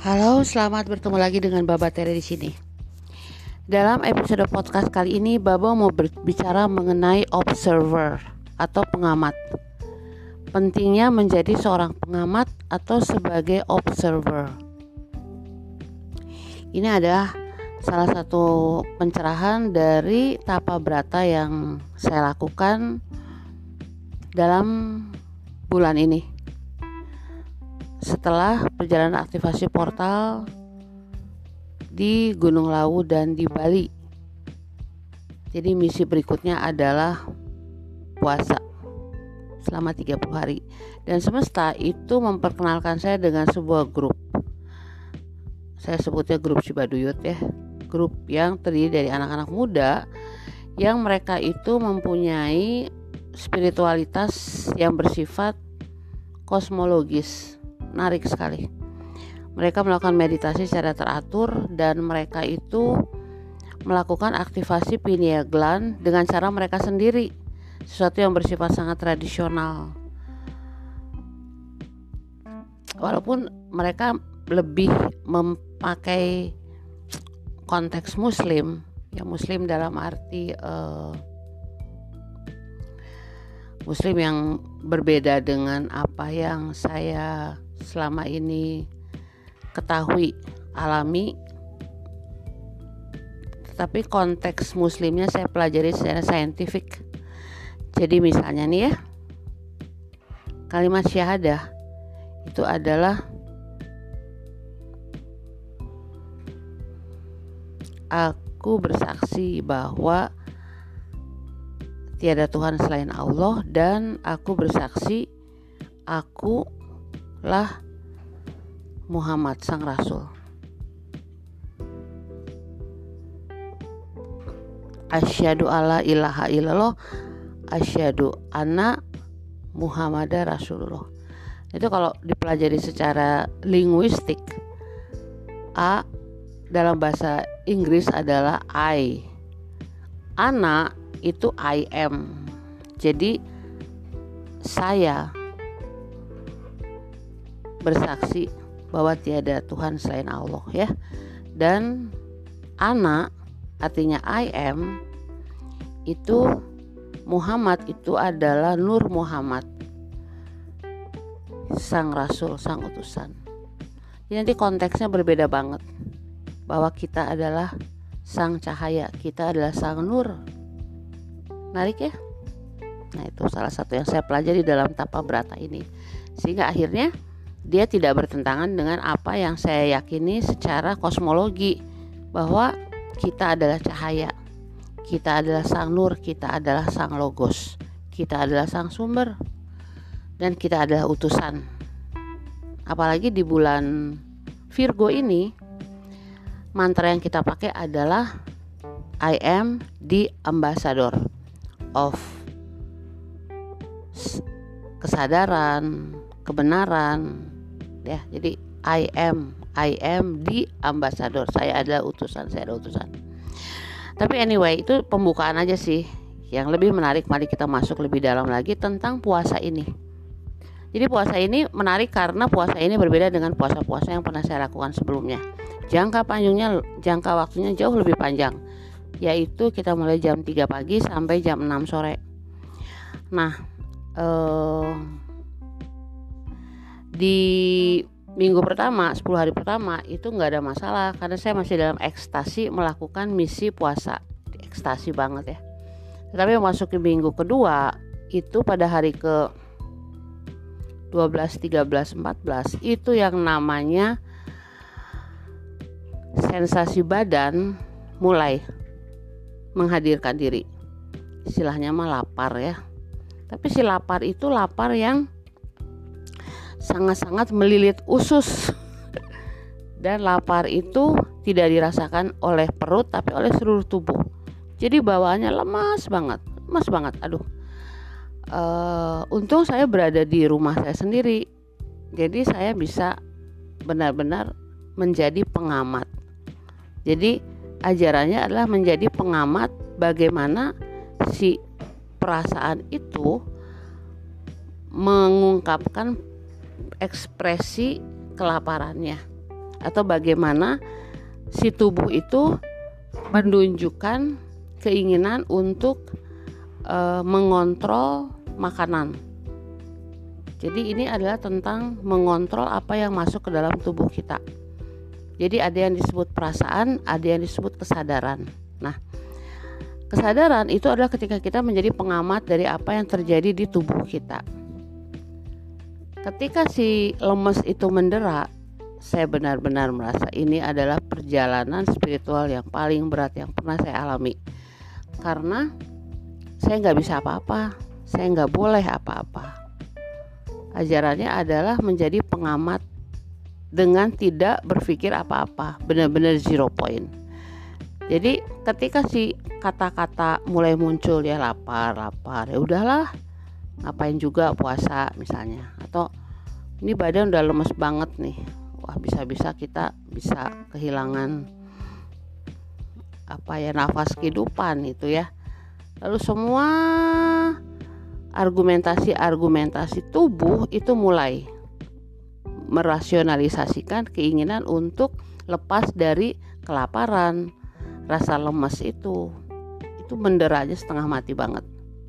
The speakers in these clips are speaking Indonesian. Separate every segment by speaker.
Speaker 1: Halo, selamat bertemu lagi dengan Baba Tere di sini. Dalam episode podcast kali ini, Baba mau berbicara mengenai observer atau pengamat. Pentingnya menjadi seorang pengamat atau sebagai observer. Ini adalah salah satu pencerahan dari tapa berata yang saya lakukan dalam bulan ini setelah perjalanan aktivasi portal di Gunung Lawu dan di Bali. Jadi misi berikutnya adalah puasa selama 30 hari. Dan semesta itu memperkenalkan saya dengan sebuah grup. Saya sebutnya grup Cibaduyut ya. Grup yang terdiri dari anak-anak muda yang mereka itu mempunyai spiritualitas yang bersifat kosmologis menarik sekali. Mereka melakukan meditasi secara teratur dan mereka itu melakukan aktivasi pineal gland dengan cara mereka sendiri, sesuatu yang bersifat sangat tradisional. Walaupun mereka lebih memakai konteks muslim, ya muslim dalam arti uh, muslim yang berbeda dengan apa yang saya selama ini ketahui alami. Tetapi konteks muslimnya saya pelajari secara saintifik. Jadi misalnya nih ya kalimat syahadah itu adalah aku bersaksi bahwa tiada Tuhan selain Allah dan aku bersaksi aku lah Muhammad sang rasul. Asyhadu alla ilaha illallah asyhadu anna Muhammad Rasulullah. Itu kalau dipelajari secara linguistik A dalam bahasa Inggris adalah I. Ana itu I am. Jadi saya bersaksi bahwa tiada Tuhan selain Allah ya. Dan anak artinya I am itu Muhammad itu adalah Nur Muhammad sang rasul, sang utusan. Jadi nanti konteksnya berbeda banget. Bahwa kita adalah sang cahaya, kita adalah sang nur. Menarik ya? Nah, itu salah satu yang saya pelajari dalam tapa berata ini. Sehingga akhirnya dia tidak bertentangan dengan apa yang saya yakini secara kosmologi bahwa kita adalah cahaya, kita adalah sang nur, kita adalah sang logos, kita adalah sang sumber, dan kita adalah utusan. Apalagi di bulan Virgo ini, mantra yang kita pakai adalah I am the ambassador of kesadaran, kebenaran, ya jadi I am I am di ambassador. Saya adalah utusan saya adalah utusan. Tapi anyway itu pembukaan aja sih. Yang lebih menarik mari kita masuk lebih dalam lagi tentang puasa ini. Jadi puasa ini menarik karena puasa ini berbeda dengan puasa-puasa yang pernah saya lakukan sebelumnya. Jangka panjangnya jangka waktunya jauh lebih panjang. Yaitu kita mulai jam 3 pagi sampai jam 6 sore. Nah eh, di minggu pertama 10 hari pertama itu nggak ada masalah. Karena saya masih dalam ekstasi melakukan misi puasa. Ekstasi banget ya. Tetapi memasuki minggu kedua itu pada hari ke 12, 13, 14 itu yang namanya sensasi badan mulai menghadirkan diri. Istilahnya mah lapar ya. Tapi si lapar itu lapar yang sangat-sangat melilit usus. Dan lapar itu tidak dirasakan oleh perut tapi oleh seluruh tubuh. Jadi bawaannya lemas banget lemas banget aduh. Uh, untung saya berada di rumah saya sendiri. Jadi saya bisa benar-benar menjadi pengamat. Jadi ajarannya adalah menjadi pengamat bagaimana si perasaan itu mengungkapkan ekspresi kelaparannya atau bagaimana si tubuh itu menunjukkan keinginan untuk e, mengontrol makanan. Jadi ini adalah tentang mengontrol apa yang masuk ke dalam tubuh kita. Jadi ada yang disebut perasaan, ada yang disebut kesadaran. Nah, kesadaran itu adalah ketika kita menjadi pengamat dari apa yang terjadi di tubuh kita. Ketika si lemes itu mendera, saya benar-benar merasa ini adalah perjalanan spiritual yang paling berat yang pernah saya alami. Karena saya nggak bisa apa-apa, saya nggak boleh apa-apa. Ajarannya adalah menjadi pengamat dengan tidak berpikir apa-apa, benar-benar zero point. Jadi ketika si kata-kata mulai muncul ya lapar, lapar, ya udahlah, ngapain juga puasa misalnya, atau ini badan udah lemes banget nih, wah bisa-bisa kita bisa kehilangan apa ya nafas kehidupan itu ya. Lalu semua argumentasi-argumentasi tubuh itu mulai merasionalisasikan keinginan untuk lepas dari kelaparan rasa lemes itu. Itu mendera aja setengah mati banget.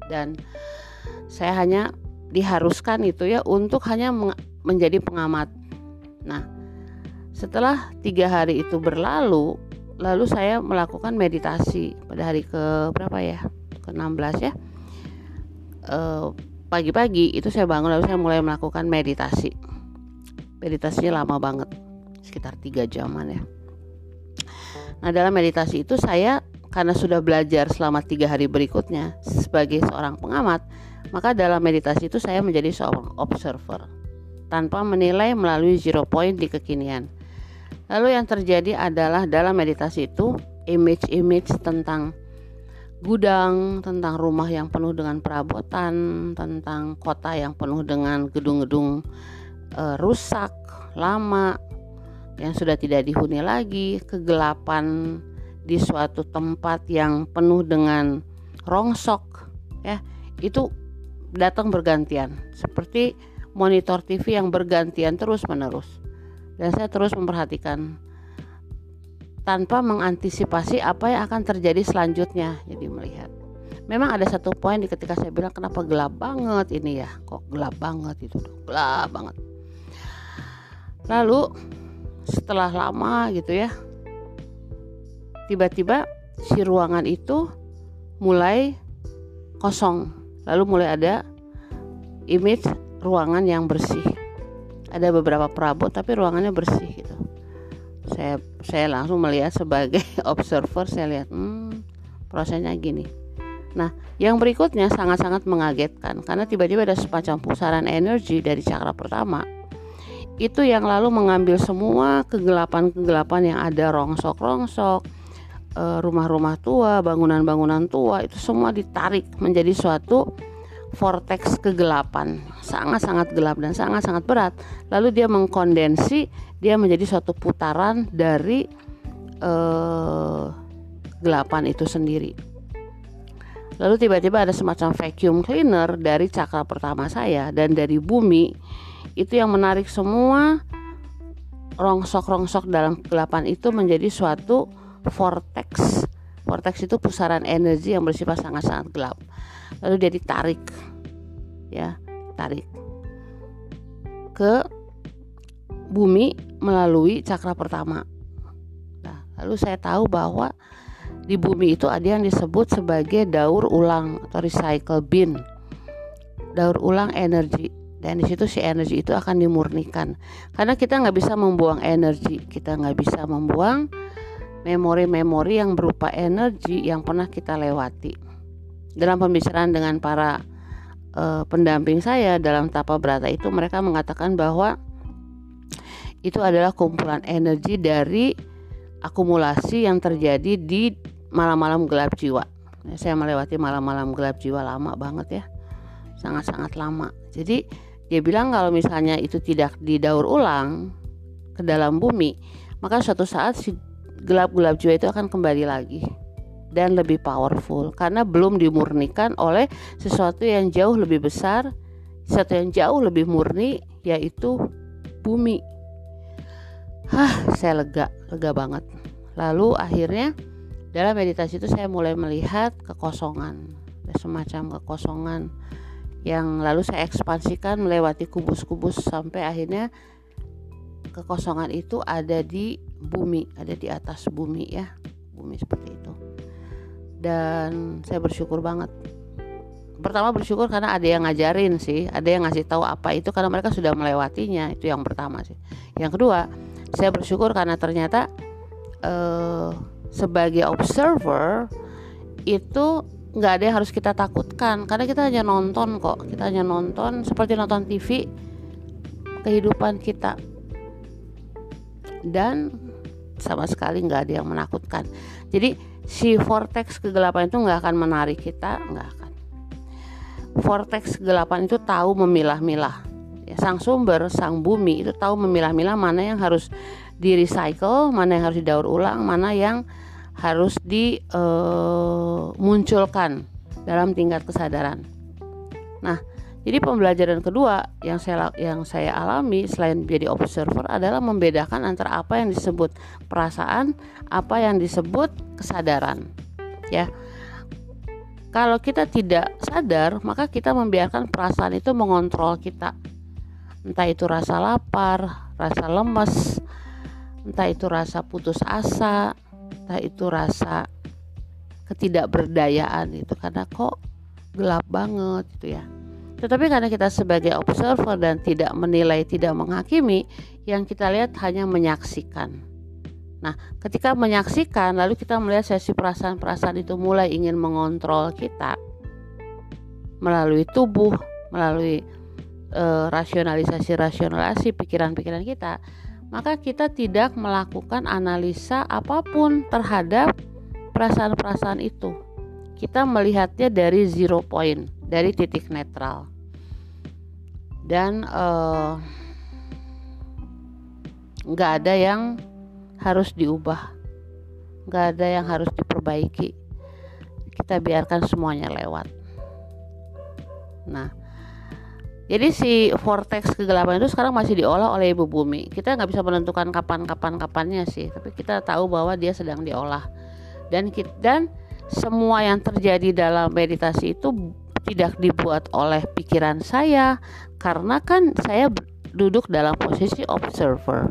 Speaker 1: Dan saya hanya diharuskan itu ya untuk hanya menjadi pengamat nah setelah tiga hari itu berlalu, lalu saya melakukan meditasi pada hari ke berapa ya? Ke 16 ya. pagi pagi-pagi itu saya bangun lalu saya mulai melakukan meditasi. Meditasinya lama banget, sekitar tiga jaman ya. Nah dalam meditasi itu saya karena sudah belajar selama tiga hari berikutnya sebagai seorang pengamat, maka dalam meditasi itu saya menjadi seorang observer tanpa menilai melalui zero point di kekinian. Lalu yang terjadi adalah dalam meditasi itu image-image tentang gudang, tentang rumah yang penuh dengan perabotan, tentang kota yang penuh dengan gedung-gedung e, rusak, lama, yang sudah tidak dihuni lagi, kegelapan di suatu tempat yang penuh dengan rongsok, ya itu datang bergantian, seperti monitor TV yang bergantian terus menerus dan saya terus memperhatikan tanpa mengantisipasi apa yang akan terjadi selanjutnya jadi melihat. Memang ada satu poin di ketika saya bilang kenapa gelap banget ini ya? Kok gelap banget itu gelap banget. Lalu setelah lama gitu ya tiba-tiba si ruangan itu mulai kosong lalu mulai ada image ruangan yang bersih. Ada beberapa perabot tapi ruangannya bersih gitu. Saya saya langsung melihat sebagai observer saya lihat hmm, prosesnya gini. Nah yang berikutnya sangat-sangat mengagetkan karena tiba-tiba ada semacam pusaran energi dari cakra pertama. Itu yang lalu mengambil semua kegelapan-kegelapan yang ada rongsok-rongsok rumah-rumah tua, bangunan-bangunan tua itu semua ditarik menjadi suatu vortex kegelapan. Sangat-sangat gelap dan sangat-sangat berat. Lalu dia mengkondensi dia menjadi suatu putaran dari uh, gelapan itu sendiri. Lalu tiba-tiba ada semacam vacuum cleaner dari cakra pertama saya dan dari bumi itu yang menarik semua. Rongsok-rongsok dalam kegelapan itu menjadi suatu vortex. Vortex itu pusaran energi yang bersifat sangat-sangat gelap. Lalu dia ditarik ya tarik ke bumi melalui cakra pertama. Nah, lalu saya tahu bahwa di bumi itu ada yang disebut sebagai daur ulang atau recycle bin. Daur ulang energi. Dan di situ si energi itu akan dimurnikan. Karena kita nggak bisa membuang energi kita nggak bisa membuang memori-memori yang berupa energi yang pernah kita lewati dalam pembicaraan dengan para uh, pendamping saya dalam tapa berata itu mereka mengatakan bahwa itu adalah kumpulan energi dari akumulasi yang terjadi di malam-malam gelap jiwa. Saya melewati malam-malam gelap jiwa lama banget ya, sangat-sangat lama. Jadi dia bilang kalau misalnya itu tidak didaur ulang ke dalam bumi, maka suatu saat si gelap-gelap jiwa itu akan kembali lagi dan lebih powerful karena belum dimurnikan oleh sesuatu yang jauh lebih besar, sesuatu yang jauh lebih murni yaitu bumi. Hah, saya lega, lega banget. Lalu akhirnya dalam meditasi itu saya mulai melihat kekosongan, semacam kekosongan yang lalu saya ekspansikan melewati kubus-kubus sampai akhirnya kekosongan itu ada di bumi, ada di atas bumi ya, bumi seperti itu. Dan saya bersyukur banget. Pertama bersyukur karena ada yang ngajarin sih, ada yang ngasih tahu apa itu karena mereka sudah melewatinya, itu yang pertama sih. Yang kedua, saya bersyukur karena ternyata eh, sebagai observer itu nggak ada yang harus kita takutkan karena kita hanya nonton kok kita hanya nonton seperti nonton TV kehidupan kita dan sama sekali nggak ada yang menakutkan. Jadi si vortex kegelapan itu nggak akan menarik kita nggak akan. Vortex kegelapan itu tahu memilah-milah. Ya, sang sumber sang bumi itu tahu memilah-milah mana yang harus di recycle mana yang harus didaur ulang mana yang harus dimunculkan eh, dalam tingkat kesadaran. Nah, jadi pembelajaran kedua yang saya yang saya alami selain menjadi observer adalah membedakan antara apa yang disebut perasaan, apa yang disebut kesadaran. Ya. Kalau kita tidak sadar, maka kita membiarkan perasaan itu mengontrol kita. Entah itu rasa lapar, rasa lemes, entah itu rasa putus asa, entah itu rasa ketidakberdayaan itu karena kok gelap banget gitu ya. Tetapi karena kita sebagai observer dan tidak menilai, tidak menghakimi, yang kita lihat hanya menyaksikan. Nah, ketika menyaksikan, lalu kita melihat sesi perasaan-perasaan itu mulai ingin mengontrol kita melalui tubuh, melalui eh, rasionalisasi-rasionalisasi pikiran-pikiran kita maka kita tidak melakukan analisa apa pun terhadap perasaan-perasaan itu. Kita melihatnya dari zero point, dari titik netral. Dan eh, nggak uh, ada yang harus diubah, nggak ada yang harus diperbaiki. Kita biarkan semuanya lewat. Nah, jadi si vortex kegelapan itu sekarang masih diolah oleh ibu bumi. Kita nggak bisa menentukan kapan-kapan kapannya sih, tapi kita tahu bahwa dia sedang diolah. Dan dan semua yang terjadi dalam meditasi itu tidak dibuat oleh pikiran saya karena kan saya duduk dalam posisi observer.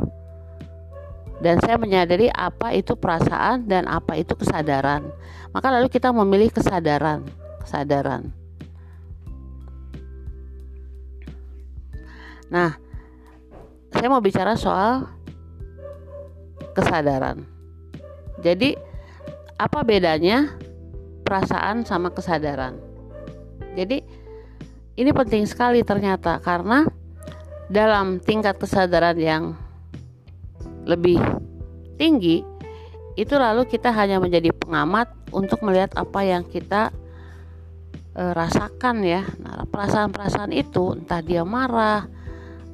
Speaker 1: Dan saya menyadari apa itu perasaan dan apa itu kesadaran. Maka lalu kita memilih kesadaran, kesadaran. Nah, saya mau bicara soal kesadaran. Jadi, apa bedanya perasaan sama kesadaran? Jadi, ini penting sekali ternyata karena dalam tingkat kesadaran yang lebih tinggi, itu lalu kita hanya menjadi pengamat untuk melihat apa yang kita e, rasakan ya. Nah, perasaan-perasaan itu entah dia marah,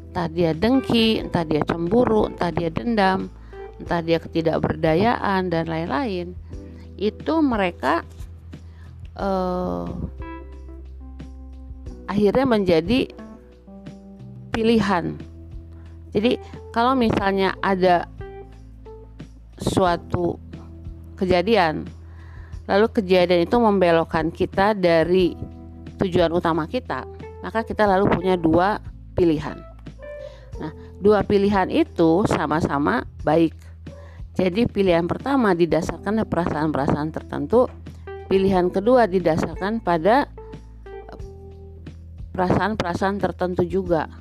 Speaker 1: entah dia dengki, entah dia cemburu, entah dia dendam, entah dia ketidakberdayaan dan lain-lain, itu mereka uh, akhirnya menjadi pilihan. Jadi kalau misalnya ada suatu kejadian, lalu kejadian itu membelokkan kita dari tujuan utama kita, maka kita lalu punya dua pilihan. Nah, dua pilihan itu sama-sama baik. Jadi pilihan pertama didasarkan perasaan-perasaan tertentu, pilihan kedua didasarkan pada perasaan-perasaan tertentu juga.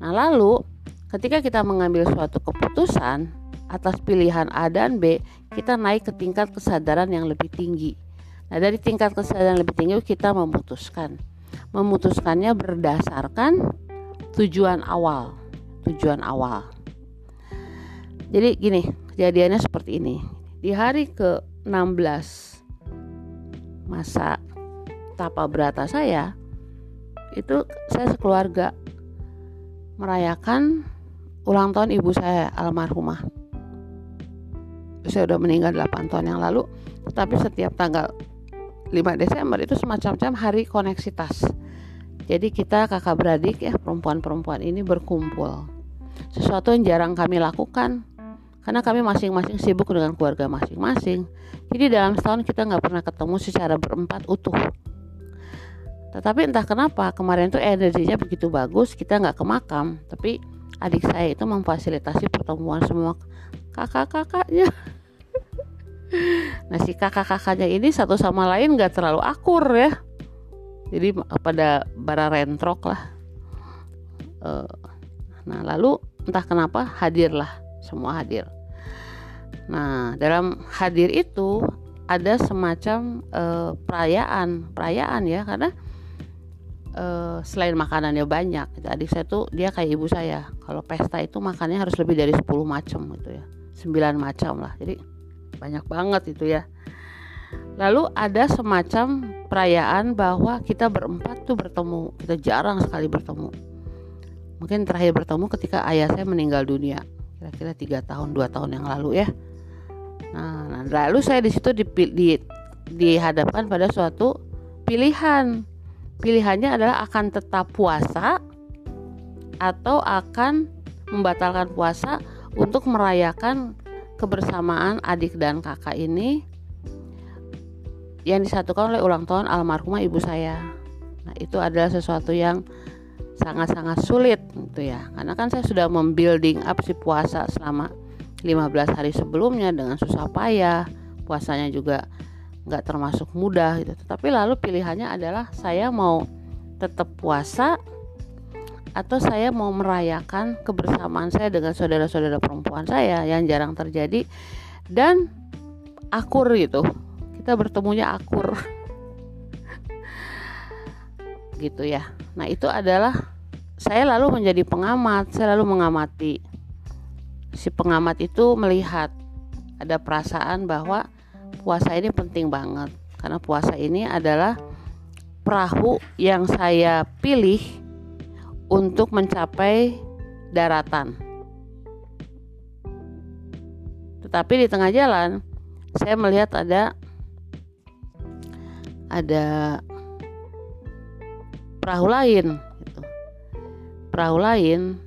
Speaker 1: Nah, lalu ketika kita mengambil suatu keputusan atas pilihan A dan B, kita naik ke tingkat kesadaran yang lebih tinggi. Nah, dari tingkat kesadaran lebih tinggi kita memutuskan. Memutuskannya berdasarkan tujuan awal tujuan awal. Jadi gini, kejadiannya seperti ini. Di hari ke-16 masa tapa berata saya, itu saya sekeluarga merayakan ulang tahun ibu saya almarhumah. Saya udah meninggal 8 tahun yang lalu, tetapi setiap tanggal 5 Desember itu semacam hari koneksitas. Jadi kita kakak beradik ya perempuan-perempuan ini berkumpul sesuatu yang jarang kami lakukan karena kami masing-masing sibuk dengan keluarga masing-masing jadi dalam setahun kita nggak pernah ketemu secara berempat utuh tetapi entah kenapa kemarin tuh energinya begitu bagus kita nggak ke makam. Tapi adik saya itu memfasilitasi pertemuan semua kakak-kakaknya. Nah si kakak-kakaknya ini satu sama lain nggak terlalu akur ya. Jadi pada bara rentrok lah. Uh, nah lalu entah kenapa hadirlah semua hadir. Nah dalam hadir itu ada semacam uh, perayaan perayaan ya karena uh, selain makanannya banyak gitu. saya tuh dia kayak ibu saya kalau pesta itu makannya harus lebih dari 10 macam gitu ya. 9 macam lah jadi banyak banget itu ya. Lalu ada semacam perayaan bahwa kita berempat tuh bertemu kita jarang sekali bertemu. Mungkin terakhir bertemu ketika ayah saya meninggal dunia kira-kira tiga tahun dua tahun yang lalu ya. Nah, nah lalu saya di situ di, di, dihadapkan pada suatu pilihan pilihannya adalah akan tetap puasa atau akan membatalkan puasa untuk merayakan kebersamaan adik dan kakak ini yang disatukan oleh ulang tahun almarhumah ibu saya. Nah, itu adalah sesuatu yang sangat-sangat sulit gitu ya. Karena kan saya sudah membuilding up si puasa selama 15 hari sebelumnya dengan susah payah. Puasanya juga nggak termasuk mudah gitu. Tapi lalu pilihannya adalah saya mau tetap puasa atau saya mau merayakan kebersamaan saya dengan saudara-saudara perempuan saya yang jarang terjadi dan akur gitu. Kita bertemunya akur. Gitu ya. Nah itu adalah saya lalu menjadi pengamat saya lalu mengamati. Si pengamat itu melihat ada perasaan bahwa puasa ini penting banget karena puasa ini adalah perahu yang saya pilih untuk mencapai daratan. Tetapi di tengah jalan saya melihat ada ada perahu lain gitu. Perahu lain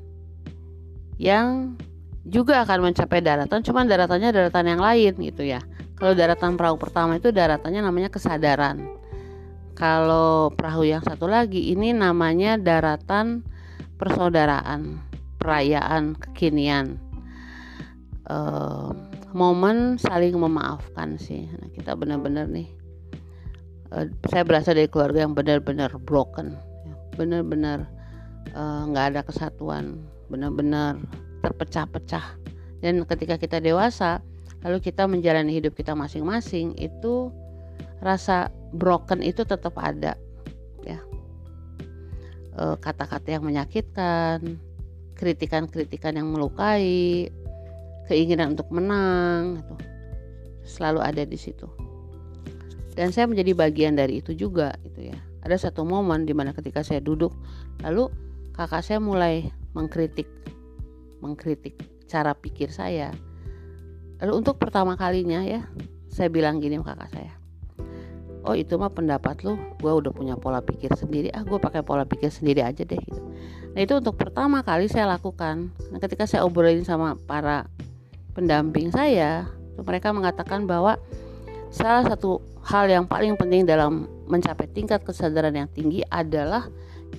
Speaker 1: yang juga akan mencapai daratan, cuman daratannya daratan yang lain gitu ya. Kalau daratan perahu pertama itu daratannya namanya kesadaran kalau perahu yang satu lagi ini namanya daratan persaudaraan, perayaan kekinian. Uh, momen saling memaafkan sih. Nah, kita benar-benar nih uh, saya berasal dari keluarga yang benar-benar broken. Benar-benar eh, nggak ada kesatuan, benar-benar terpecah-pecah. Dan ketika kita dewasa, lalu kita menjalani hidup kita masing-masing itu rasa broken itu tetap ada ya. E, kata-kata yang menyakitkan kritikan-kritikan yang melukai keinginan untuk menang itu selalu ada di situ. Dan saya menjadi bagian dari itu juga gitu ya. Ada satu momen di mana ketika saya duduk lalu kakak saya mulai mengkritik mengkritik cara pikir saya lalu untuk pertama kalinya ya saya bilang gini sama kakak saya. Oh itu mah pendapat lu. Gue udah punya pola pikir sendiri. Ah gue pakai pola pikir sendiri aja deh gitu. Nah itu untuk pertama kali saya lakukan. Nah ketika saya obrolin sama para pendamping saya mereka mengatakan bahwa salah satu hal yang paling penting dalam mencapai tingkat kesadaran yang tinggi adalah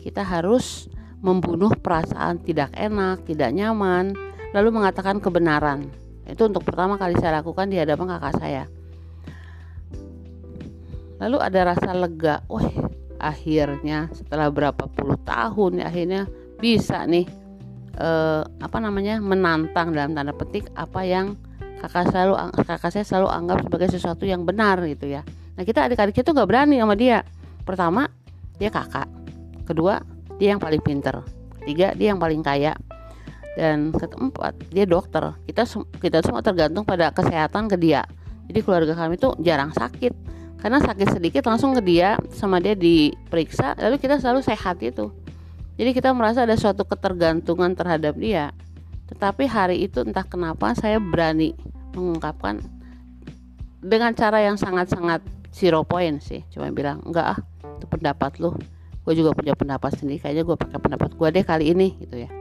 Speaker 1: kita harus membunuh perasaan tidak enak, tidak nyaman, lalu mengatakan kebenaran. Itu untuk pertama kali saya lakukan di hadapan kakak saya. Lalu ada rasa lega wah akhirnya setelah berapa puluh tahun ya, akhirnya bisa nih eh, apa namanya menantang dalam tanda petik apa yang kakak selalu kakak saya selalu anggap sebagai sesuatu yang benar gitu ya. Nah kita adik-adik itu nggak berani sama dia. Pertama dia kakak. Kedua dia yang paling pinter. Ketiga dia yang paling kaya dan keempat dia dokter. Kita kita semua tergantung pada kesehatan ke dia. Jadi keluarga kami tuh jarang sakit. Karena sakit sedikit langsung ke dia sama dia diperiksa lalu kita selalu sehat itu jadi kita merasa ada suatu ketergantungan terhadap dia. Tetapi hari itu entah kenapa saya berani mengungkapkan dengan cara yang sangat-sangat zero point sih. Cuma bilang enggak ah itu pendapat lu. Gue juga punya pendapat sendiri. Kayaknya gue pakai pendapat gue deh kali ini gitu ya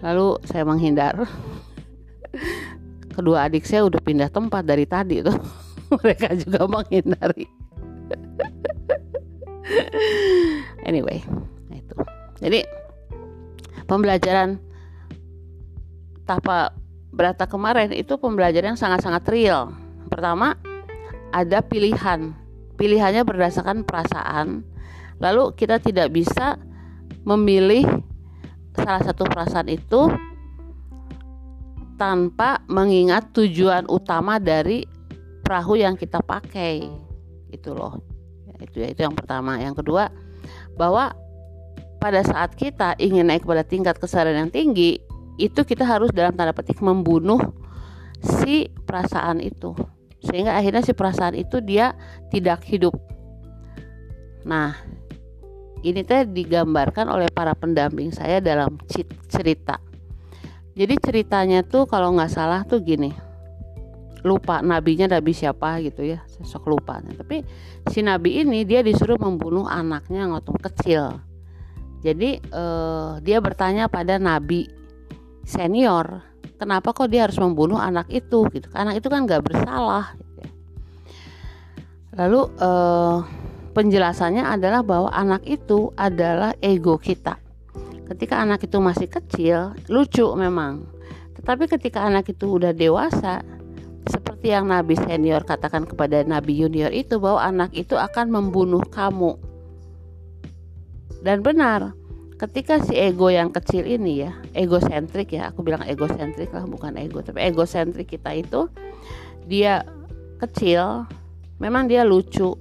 Speaker 1: lalu saya menghindar. Kedua adik saya udah pindah tempat dari tadi tuh. Mereka juga menghindari. Anyway itu. Jadi pembelajaran tapa berata kemarin itu pembelajaran yang sangat-sangat real. Pertama ada pilihan. Pilihannya berdasarkan perasaan. Lalu kita tidak bisa memilih salah satu perasaan itu tanpa mengingat tujuan utama dari perahu yang kita pakai itu loh. Ya, itu ya itu yang pertama. Yang kedua bahwa pada saat kita ingin naik pada tingkat kesadaran yang tinggi itu kita harus dalam tanda petik membunuh si perasaan itu. Sehingga akhirnya si perasaan itu dia tidak hidup. Nah ini teh digambarkan oleh para pendamping saya dalam cerita. Jadi ceritanya tuh kalau nggak salah tuh gini. Lupa nabinya nabi siapa gitu ya sosok lupa. Tapi si nabi ini dia disuruh membunuh anaknya yang waktu kecil. Jadi eh, dia bertanya pada nabi senior kenapa kok dia harus membunuh anak itu? Gitu. Anak itu kan nggak bersalah gitu ya. lalu eh, penjelasannya adalah bahwa anak itu adalah ego kita. Ketika anak itu masih kecil lucu memang. Tetapi ketika anak itu udah dewasa seperti yang Nabi senior katakan kepada Nabi junior itu bahwa anak itu akan membunuh kamu. Dan benar ketika si ego yang kecil ini ya egosentrik ya aku bilang egosentrik lah bukan ego tapi egosentrik kita itu dia kecil memang dia lucu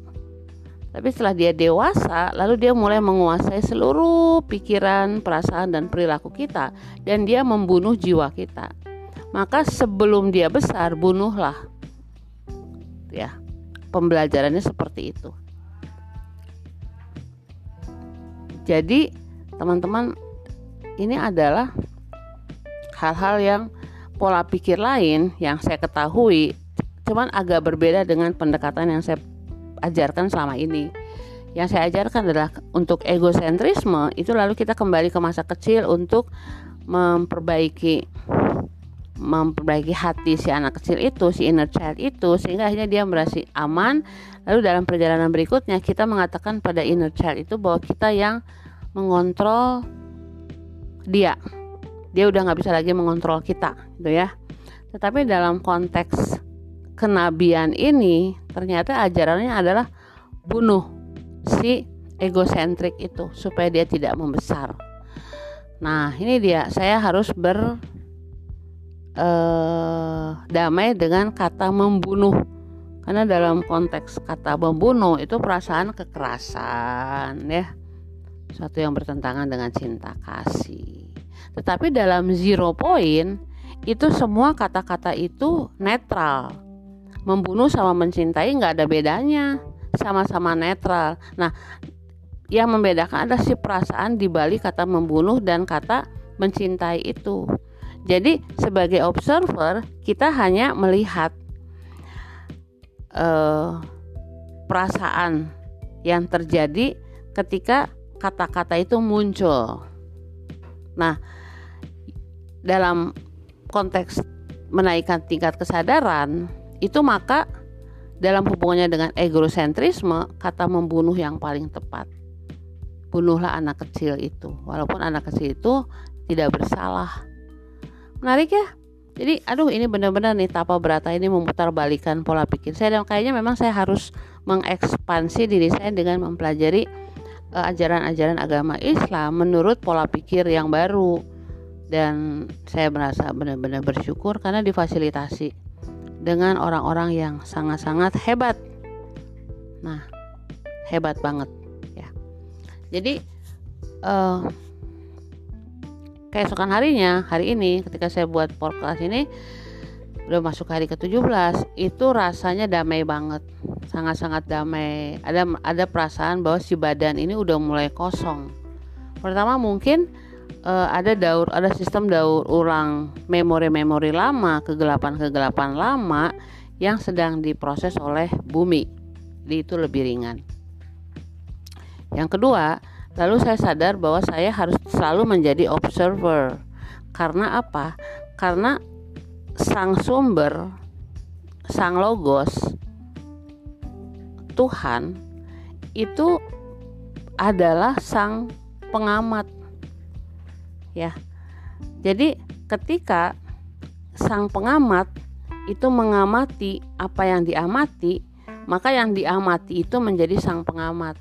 Speaker 1: tapi setelah dia dewasa lalu dia mulai menguasai seluruh pikiran perasaan dan perilaku kita. Dan dia membunuh jiwa kita. Maka sebelum dia besar bunuhlah. Ya pembelajarannya seperti itu. Jadi teman-teman ini adalah hal-hal yang pola pikir lain yang saya ketahui. Cuman agak berbeda dengan pendekatan yang saya ajarkan selama ini. Yang saya ajarkan adalah untuk egosentrisme itu lalu kita kembali ke masa kecil untuk memperbaiki memperbaiki hati si anak kecil itu, si inner child itu sehingga akhirnya dia merasa aman. Lalu dalam perjalanan berikutnya kita mengatakan pada inner child itu bahwa kita yang mengontrol dia. Dia udah nggak bisa lagi mengontrol kita gitu ya. Tetapi dalam konteks kenabian ini ternyata ajarannya adalah bunuh si egosentrik itu supaya dia tidak membesar nah ini dia saya harus ber eh, damai dengan kata membunuh karena dalam konteks kata membunuh itu perasaan kekerasan ya suatu yang bertentangan dengan cinta kasih. Tetapi dalam zero point itu semua kata-kata itu netral. Membunuh sama mencintai nggak ada bedanya, sama-sama netral. Nah, yang membedakan adalah si perasaan di balik kata membunuh dan kata mencintai itu. Jadi sebagai observer kita hanya melihat uh, perasaan yang terjadi ketika kata-kata itu muncul. Nah, dalam konteks menaikkan tingkat kesadaran, itu maka dalam hubungannya dengan egosentrisme, kata membunuh yang paling tepat. Bunuhlah anak kecil itu, walaupun anak kecil itu tidak bersalah. Menarik ya? Jadi, aduh ini benar-benar nih tapa berata ini memutar balikan pola pikir saya dan kayaknya memang saya harus mengekspansi diri saya dengan mempelajari Eh, ajaran-ajaran agama Islam menurut pola pikir yang baru dan saya merasa benar-benar bersyukur karena difasilitasi dengan orang-orang yang sangat-sangat hebat. Nah, hebat banget ya. Jadi uh, keesokan harinya, hari ini ketika saya buat podcast ini udah masuk hari ke-17 itu rasanya damai banget sangat-sangat damai ada ada perasaan bahwa si badan ini udah mulai kosong pertama mungkin uh, ada daur ada sistem daur ulang memori-memori lama kegelapan-kegelapan lama yang sedang diproses oleh bumi. Jadi itu lebih ringan. Yang kedua lalu saya sadar bahwa saya harus selalu menjadi observer. Karena apa? Karena sang sumber, sang logos, Tuhan itu adalah sang pengamat. Ya. Jadi ketika sang pengamat itu mengamati apa yang diamati, maka yang diamati itu menjadi sang pengamat.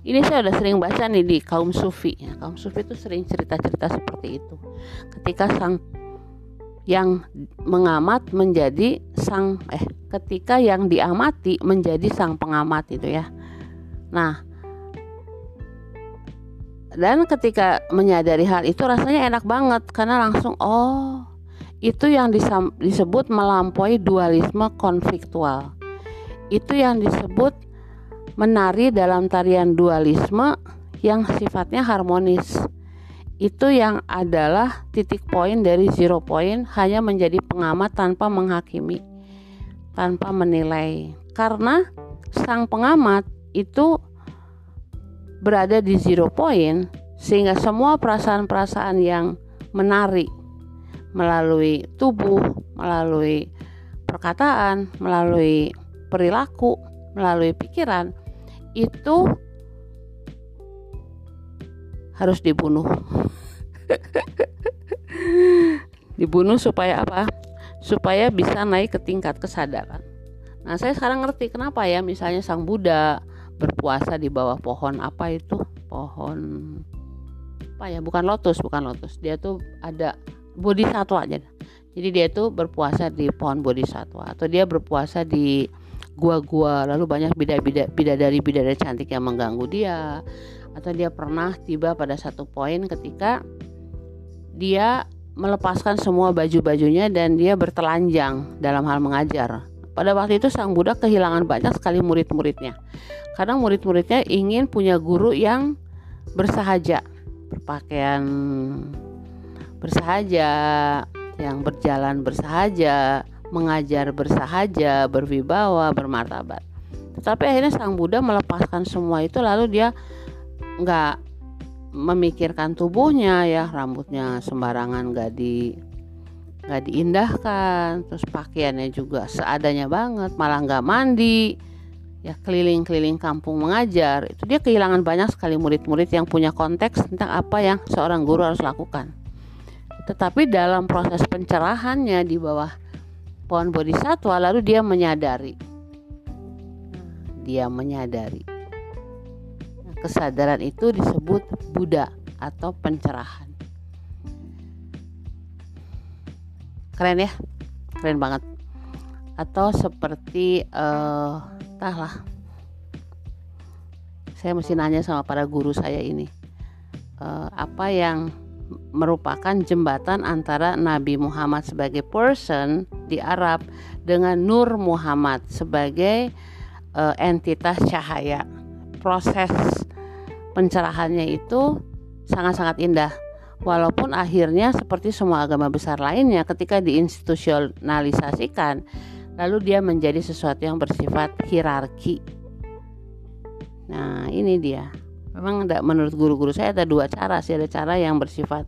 Speaker 1: Ini saya sudah sering baca nih di kaum sufi. Ya, kaum sufi itu sering cerita-cerita seperti itu. Ketika sang yang mengamat menjadi sang eh ketika yang diamati menjadi sang pengamat itu ya. Nah, dan ketika menyadari hal itu rasanya enak banget karena langsung oh itu yang disebut melampaui dualisme konfliktual. Itu yang disebut menari dalam tarian dualisme yang sifatnya harmonis. Itu yang adalah titik poin dari zero point hanya menjadi pengamat tanpa menghakimi, tanpa menilai. Karena sang pengamat itu berada di zero point sehingga semua perasaan-perasaan yang menarik melalui tubuh, melalui perkataan, melalui perilaku, melalui pikiran itu harus dibunuh. dibunuh supaya apa? Supaya bisa naik ke tingkat kesadaran. Nah, saya sekarang ngerti kenapa ya misalnya Sang Buddha berpuasa di bawah pohon apa itu? Pohon apa ya? Bukan lotus, bukan lotus. Dia tuh ada bodhisatwa aja. Jadi dia tuh berpuasa di pohon bodhisatwa atau dia berpuasa di gua-gua lalu banyak bidadari bidadari cantik yang mengganggu dia atau dia pernah tiba pada satu poin ketika dia melepaskan semua baju-bajunya dan dia bertelanjang dalam hal mengajar. Pada waktu itu sang Buddha kehilangan banyak sekali murid-muridnya. Karena murid-muridnya ingin punya guru yang bersahaja, berpakaian bersahaja, yang berjalan bersahaja, mengajar bersahaja, berwibawa, bermartabat. Tetapi akhirnya sang Buddha melepaskan semua itu lalu dia nggak memikirkan tubuhnya ya rambutnya sembarangan nggak di nggak diindahkan terus pakaiannya juga seadanya banget malah nggak mandi. Ya keliling-keliling kampung mengajar itu dia kehilangan banyak sekali murid-murid yang punya konteks tentang apa yang seorang guru harus lakukan. Tetapi dalam proses pencerahannya di bawah pohon bodhisatwa lalu dia menyadari. Dia menyadari. Kesadaran itu disebut Buddha atau pencerahan keren ya keren banget atau seperti uh, lah saya mesti nanya sama para guru saya ini uh, apa yang merupakan jembatan antara Nabi Muhammad sebagai person di Arab dengan Nur Muhammad sebagai uh, entitas cahaya. Proses pencerahannya itu sangat-sangat indah. Walaupun akhirnya seperti semua agama besar lainnya ketika diinstitusionalisasikan lalu dia menjadi sesuatu yang bersifat hierarki. Nah, ini dia. Memang ada menurut guru-guru saya ada dua cara sih. Ada cara yang bersifat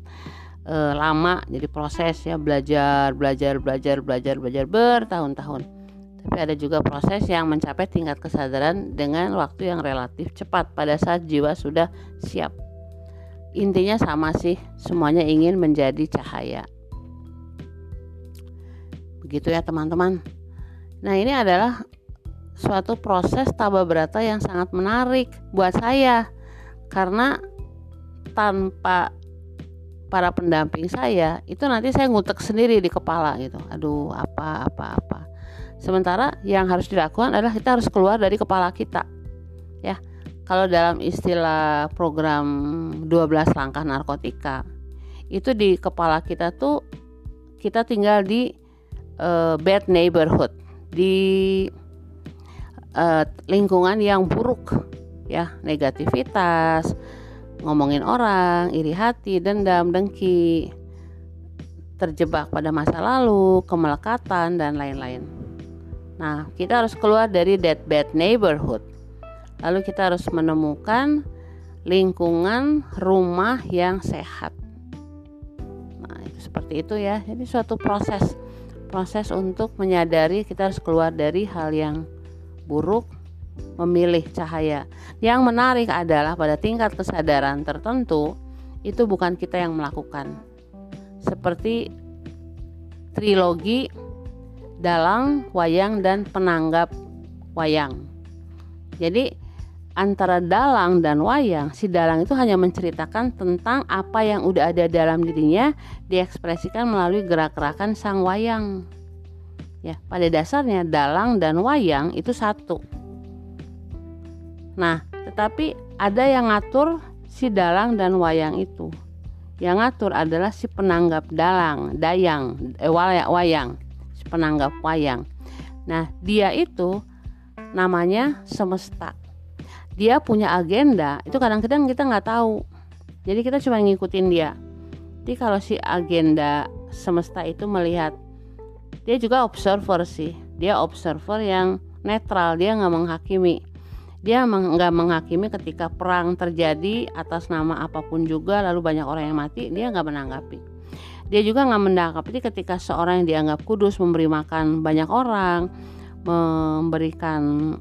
Speaker 1: e, lama jadi proses ya belajar belajar belajar belajar belajar bertahun-tahun. Tapi ada juga proses yang mencapai tingkat kesadaran dengan waktu yang relatif cepat pada saat jiwa sudah siap intinya sama sih semuanya ingin menjadi cahaya. Begitu ya teman-teman. Nah ini adalah suatu proses taba berata yang sangat menarik buat saya. Karena tanpa para pendamping saya itu nanti saya ngutek sendiri di kepala gitu. Aduh apa apa apa. Sementara yang harus dilakukan adalah kita harus keluar dari kepala kita ya kalau dalam istilah program 12 langkah narkotika itu di kepala kita tuh kita tinggal di uh, bad neighborhood di uh, lingkungan yang buruk ya. Negativitas ngomongin orang iri hati dendam dengki terjebak pada masa lalu kemelekatan dan lain-lain. Nah kita harus keluar dari that bad neighborhood lalu kita harus menemukan lingkungan rumah yang sehat. Nah itu seperti itu ya. Ini suatu proses proses untuk menyadari kita harus keluar dari hal yang buruk memilih cahaya. Yang menarik adalah pada tingkat kesadaran tertentu itu bukan kita yang melakukan. Seperti trilogi dalang wayang dan penanggap wayang. Jadi antara dalang dan wayang, si dalang itu hanya menceritakan tentang apa yang udah ada dalam dirinya diekspresikan melalui gerak-gerakan sang wayang. Ya, pada dasarnya dalang dan wayang itu satu. Nah, tetapi ada yang ngatur si dalang dan wayang itu. Yang ngatur adalah si penanggap dalang, dayang, eh, wayang, si penanggap wayang. Nah, dia itu namanya semesta dia punya agenda itu kadang-kadang kita nggak tahu. Jadi kita cuma ngikutin dia. Jadi kalau si agenda semesta itu melihat dia juga observer sih. Dia observer yang netral dia nggak menghakimi. Dia nggak menghakimi ketika perang terjadi atas nama apa pun juga lalu banyak orang yang mati dia nggak menanggapi. Dia juga nggak menanggapi ketika seorang yang dianggap kudus memberi makan banyak orang memberikan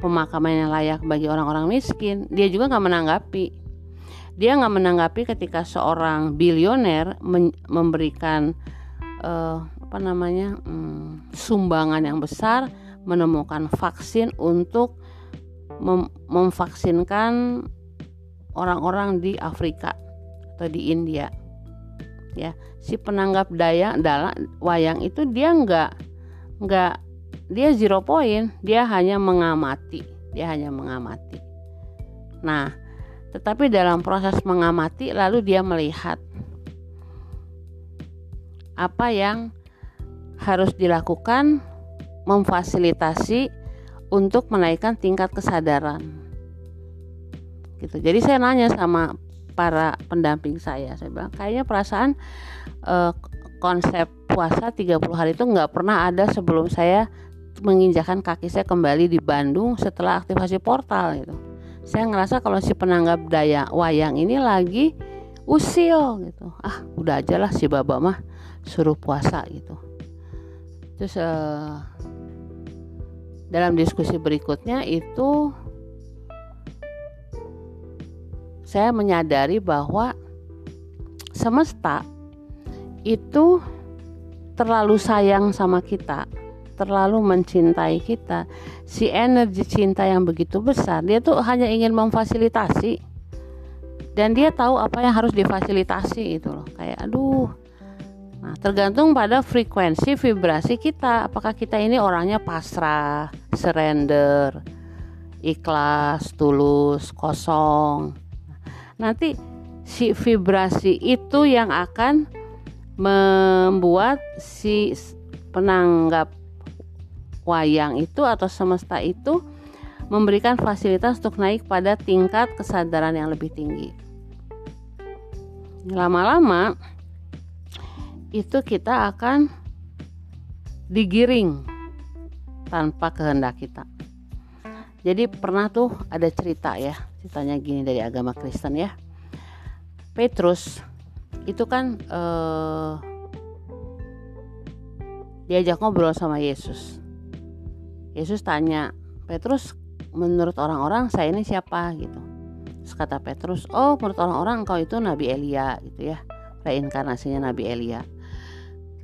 Speaker 1: pemakaman yang layak bagi orang-orang miskin dia juga nggak menanggapi. Dia nggak menanggapi ketika seorang bilioner memberikan uh, apa namanya um, sumbangan yang besar menemukan vaksin untuk mem memvaksinkan orang-orang di Afrika atau di India. Ya si penanggap daya dalam wayang itu dia nggak nggak dia zero point dia hanya mengamati. Dia hanya mengamati. Nah tetapi dalam proses mengamati lalu dia melihat apa yang harus dilakukan memfasilitasi untuk menaikkan tingkat kesadaran. Gitu. Jadi saya nanya sama para pendamping saya. Saya bilang kayaknya perasaan eh, konsep puasa 30 hari itu nggak pernah ada sebelum saya menginjakan kaki saya kembali di Bandung setelah aktivasi portal gitu. Saya ngerasa kalau si penanggap daya wayang ini lagi usil gitu. Ah, udah aja lah si Baba mah suruh puasa gitu. Terus uh, dalam diskusi berikutnya itu saya menyadari bahwa semesta itu terlalu sayang sama kita terlalu mencintai kita. Si energi cinta yang begitu besar dia tuh hanya ingin memfasilitasi. Dan dia tahu apa yang harus difasilitasi itu loh. Kayak aduh. Nah tergantung pada frekuensi vibrasi kita. Apakah kita ini orangnya pasrah surrender ikhlas tulus kosong. Nanti si vibrasi itu yang akan membuat si penanggap wayang itu atau semesta itu memberikan fasilitas untuk naik pada tingkat kesadaran yang lebih tinggi. Lama-lama itu kita akan digiring tanpa kehendak kita. Jadi pernah tuh ada cerita ya, ceritanya gini dari agama Kristen ya. Petrus itu kan eh, diajak ngobrol sama Yesus Yesus tanya Petrus menurut orang-orang saya ini siapa? Gitu. Terus kata Petrus oh menurut orang-orang engkau itu Nabi Elia. Gitu ya. Reinkarnasinya Nabi Elia.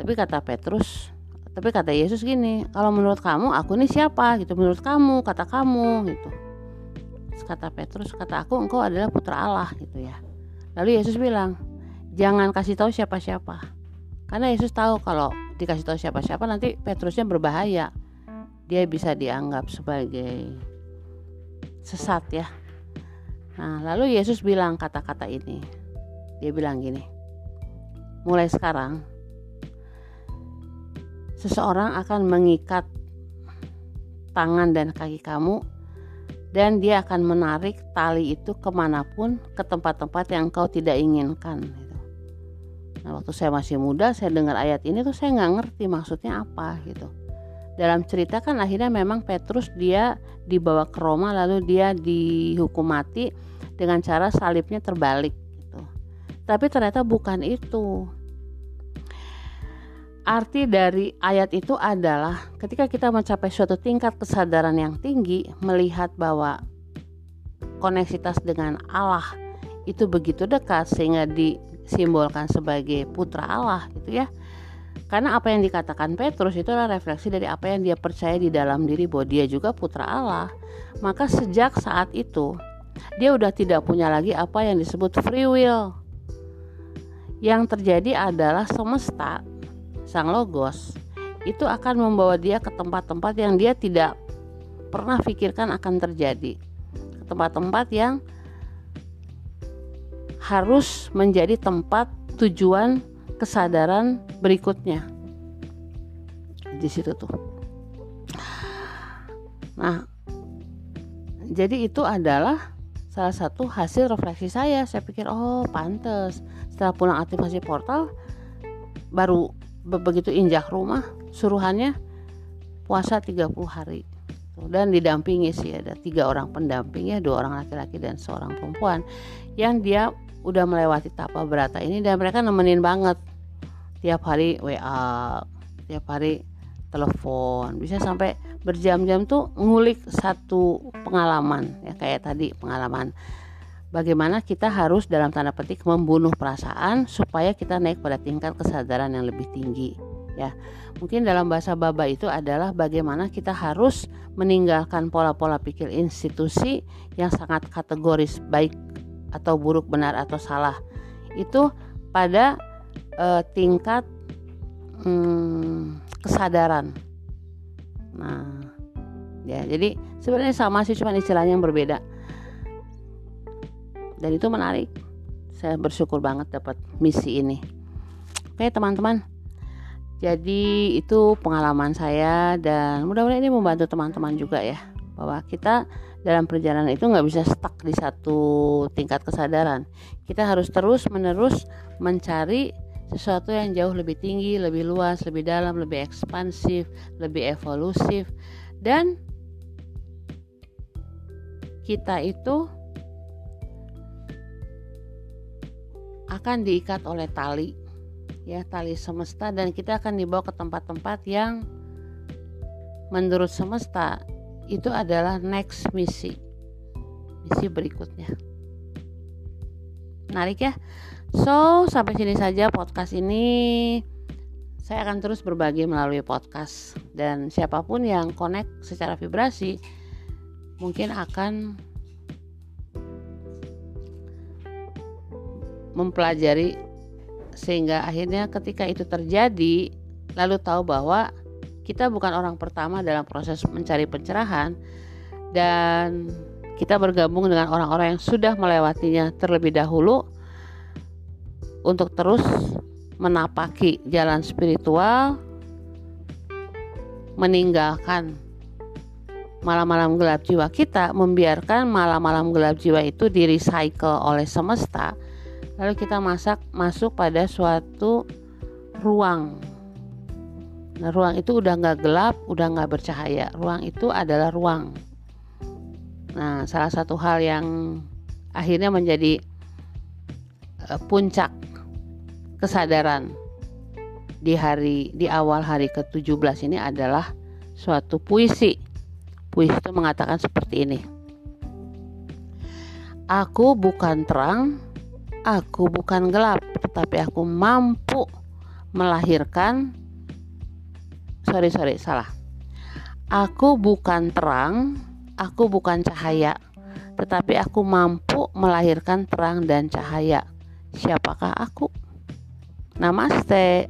Speaker 1: Tapi kata Petrus tapi kata Yesus gini kalau menurut kamu aku ini siapa? Gitu. Menurut kamu kata kamu gitu. Terus kata Petrus kata aku engkau adalah putra Allah. Gitu ya. Lalu Yesus bilang jangan kasih tahu siapa-siapa. Karena Yesus tahu kalau dikasih tahu siapa-siapa nanti Petrusnya berbahaya dia bisa dianggap sebagai sesat ya. Nah, lalu Yesus bilang kata-kata ini. Dia bilang gini. Mulai sekarang seseorang akan mengikat tangan dan kaki kamu dan dia akan menarik tali itu ke mana pun ke tempat-tempat yang kau tidak inginkan gitu. Nah waktu saya masih muda saya dengar ayat ini tuh saya nggak ngerti maksudnya apa gitu dalam cerita kan akhirnya memang Petrus dia dibawa ke Roma lalu dia dihukum mati dengan cara salibnya terbalik gitu. Tapi ternyata bukan itu. arti dari ayat itu adalah ketika kita mencapai suatu tingkat kesadaran yang tinggi melihat bahwa koneksitas dengan Allah itu begitu dekat sehingga disimbolkan sebagai putra Allah gitu ya karena apa yang dikatakan Petrus itu adalah refleksi dari apa yang dia percaya di dalam diri bahwa dia juga putra Allah. Maka sejak saat itu dia udah tidak punya lagi apa yang disebut free will. Yang terjadi adalah semesta sang logos itu akan membawa dia ke tempat-tempat yang dia tidak pernah pikirkan akan terjadi. Ke tempat-tempat yang harus menjadi tempat tujuan kesadaran berikutnya. Di situ tuh. Nah jadi itu adalah salah satu hasil refleksi saya. Saya pikir oh pantes. Setelah pulang aktivasi portal baru begitu injak rumah suruhannya puasa 30 hari. Dan didampingi sih ada tiga orang pendamping ya dua orang laki-laki dan seorang perempuan yang dia udah melewati tapa berata ini dan mereka nemenin banget tiap hari WA tiap hari telepon. Bisa sampai berjam-jam tuh ngulik satu pengalaman ya kayak tadi pengalaman. Bagaimana kita harus dalam tanda petik membunuh perasaan supaya kita naik pada tingkat kesadaran yang lebih tinggi ya. Mungkin dalam bahasa baba itu adalah bagaimana kita harus meninggalkan pola-pola pikir institusi yang sangat kategoris baik atau buruk benar atau salah. Itu pada uh, tingkat hmm, kesadaran. Nah, ya jadi sebenarnya sama sih cuma istilahnya yang berbeda. Dan itu menarik. Saya bersyukur banget dapat misi ini. Oke teman-teman. Jadi itu pengalaman saya dan mudah-mudahan ini membantu teman-teman juga ya bahwa kita dalam perjalanan itu nggak bisa stuck di satu tingkat kesadaran. Kita harus terus menerus mencari sesuatu yang jauh lebih tinggi, lebih luas, lebih dalam, lebih ekspansif, lebih evolusif dan kita itu akan diikat oleh tali ya tali semesta. Dan kita akan dibawa ke tempat-tempat yang menurut semesta itu adalah next misi misi berikutnya. Menarik ya So, sampai sini saja podcast ini. Saya akan terus berbagi melalui podcast dan siapa pun yang connect secara vibrasi mungkin akan mempelajari sehingga akhirnya ketika itu terjadi lalu tahu bahwa kita bukan orang pertama dalam proses mencari pencerahan dan kita bergabung dengan orang-orang yang sudah melewatinya terlebih dahulu untuk terus menapaki jalan spiritual, meninggalkan malam-malam gelap jiwa kita, membiarkan malam-malam gelap jiwa itu di recycle oleh semesta, lalu kita masak masuk pada suatu ruang. Nah, ruang itu udah nggak gelap, udah nggak bercahaya. Ruang itu adalah ruang. Nah, salah satu hal yang akhirnya menjadi uh, puncak kesadaran di hari di awal hari ke-17 ini adalah suatu puisi. Puisi itu mengatakan seperti ini. Aku bukan terang, aku bukan gelap, tetapi aku mampu melahirkan sorry sorry salah. Aku bukan terang, aku bukan cahaya, tetapi aku mampu melahirkan terang dan cahaya. Siapakah aku? Namastê!